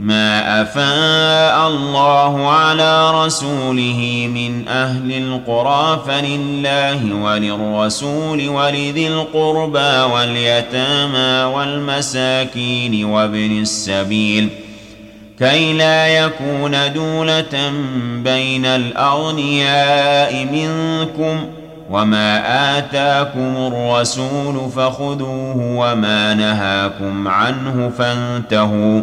ما أفاء الله على رسوله من أهل القرى فلله وللرسول ولذي القربى واليتامى والمساكين وابن السبيل كي لا يكون دولة بين الأغنياء منكم وما آتاكم الرسول فخذوه وما نهاكم عنه فانتهوا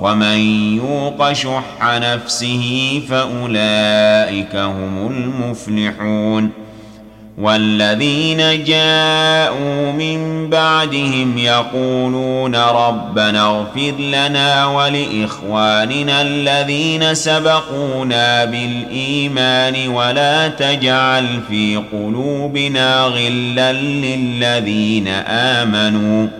ومن يوق شح نفسه فأولئك هم المفلحون والذين جاءوا من بعدهم يقولون ربنا اغفر لنا ولإخواننا الذين سبقونا بالإيمان ولا تجعل في قلوبنا غلا للذين آمنوا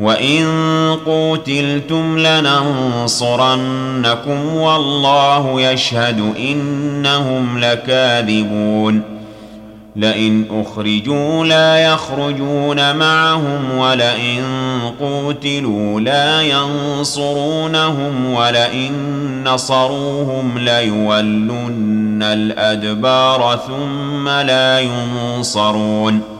وان قوتلتم لننصرنكم والله يشهد انهم لكاذبون لئن اخرجوا لا يخرجون معهم ولئن قوتلوا لا ينصرونهم ولئن نصروهم ليولن الادبار ثم لا ينصرون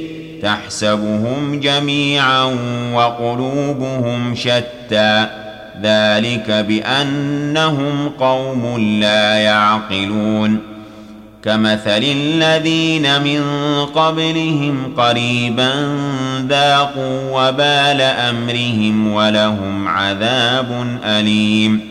تحسبهم جميعا وقلوبهم شتى. ذلك بأنهم قوم لا يعقلون. كمثل الذين من قبلهم قريبا ذاقوا وبال أمرهم ولهم عذاب أليم.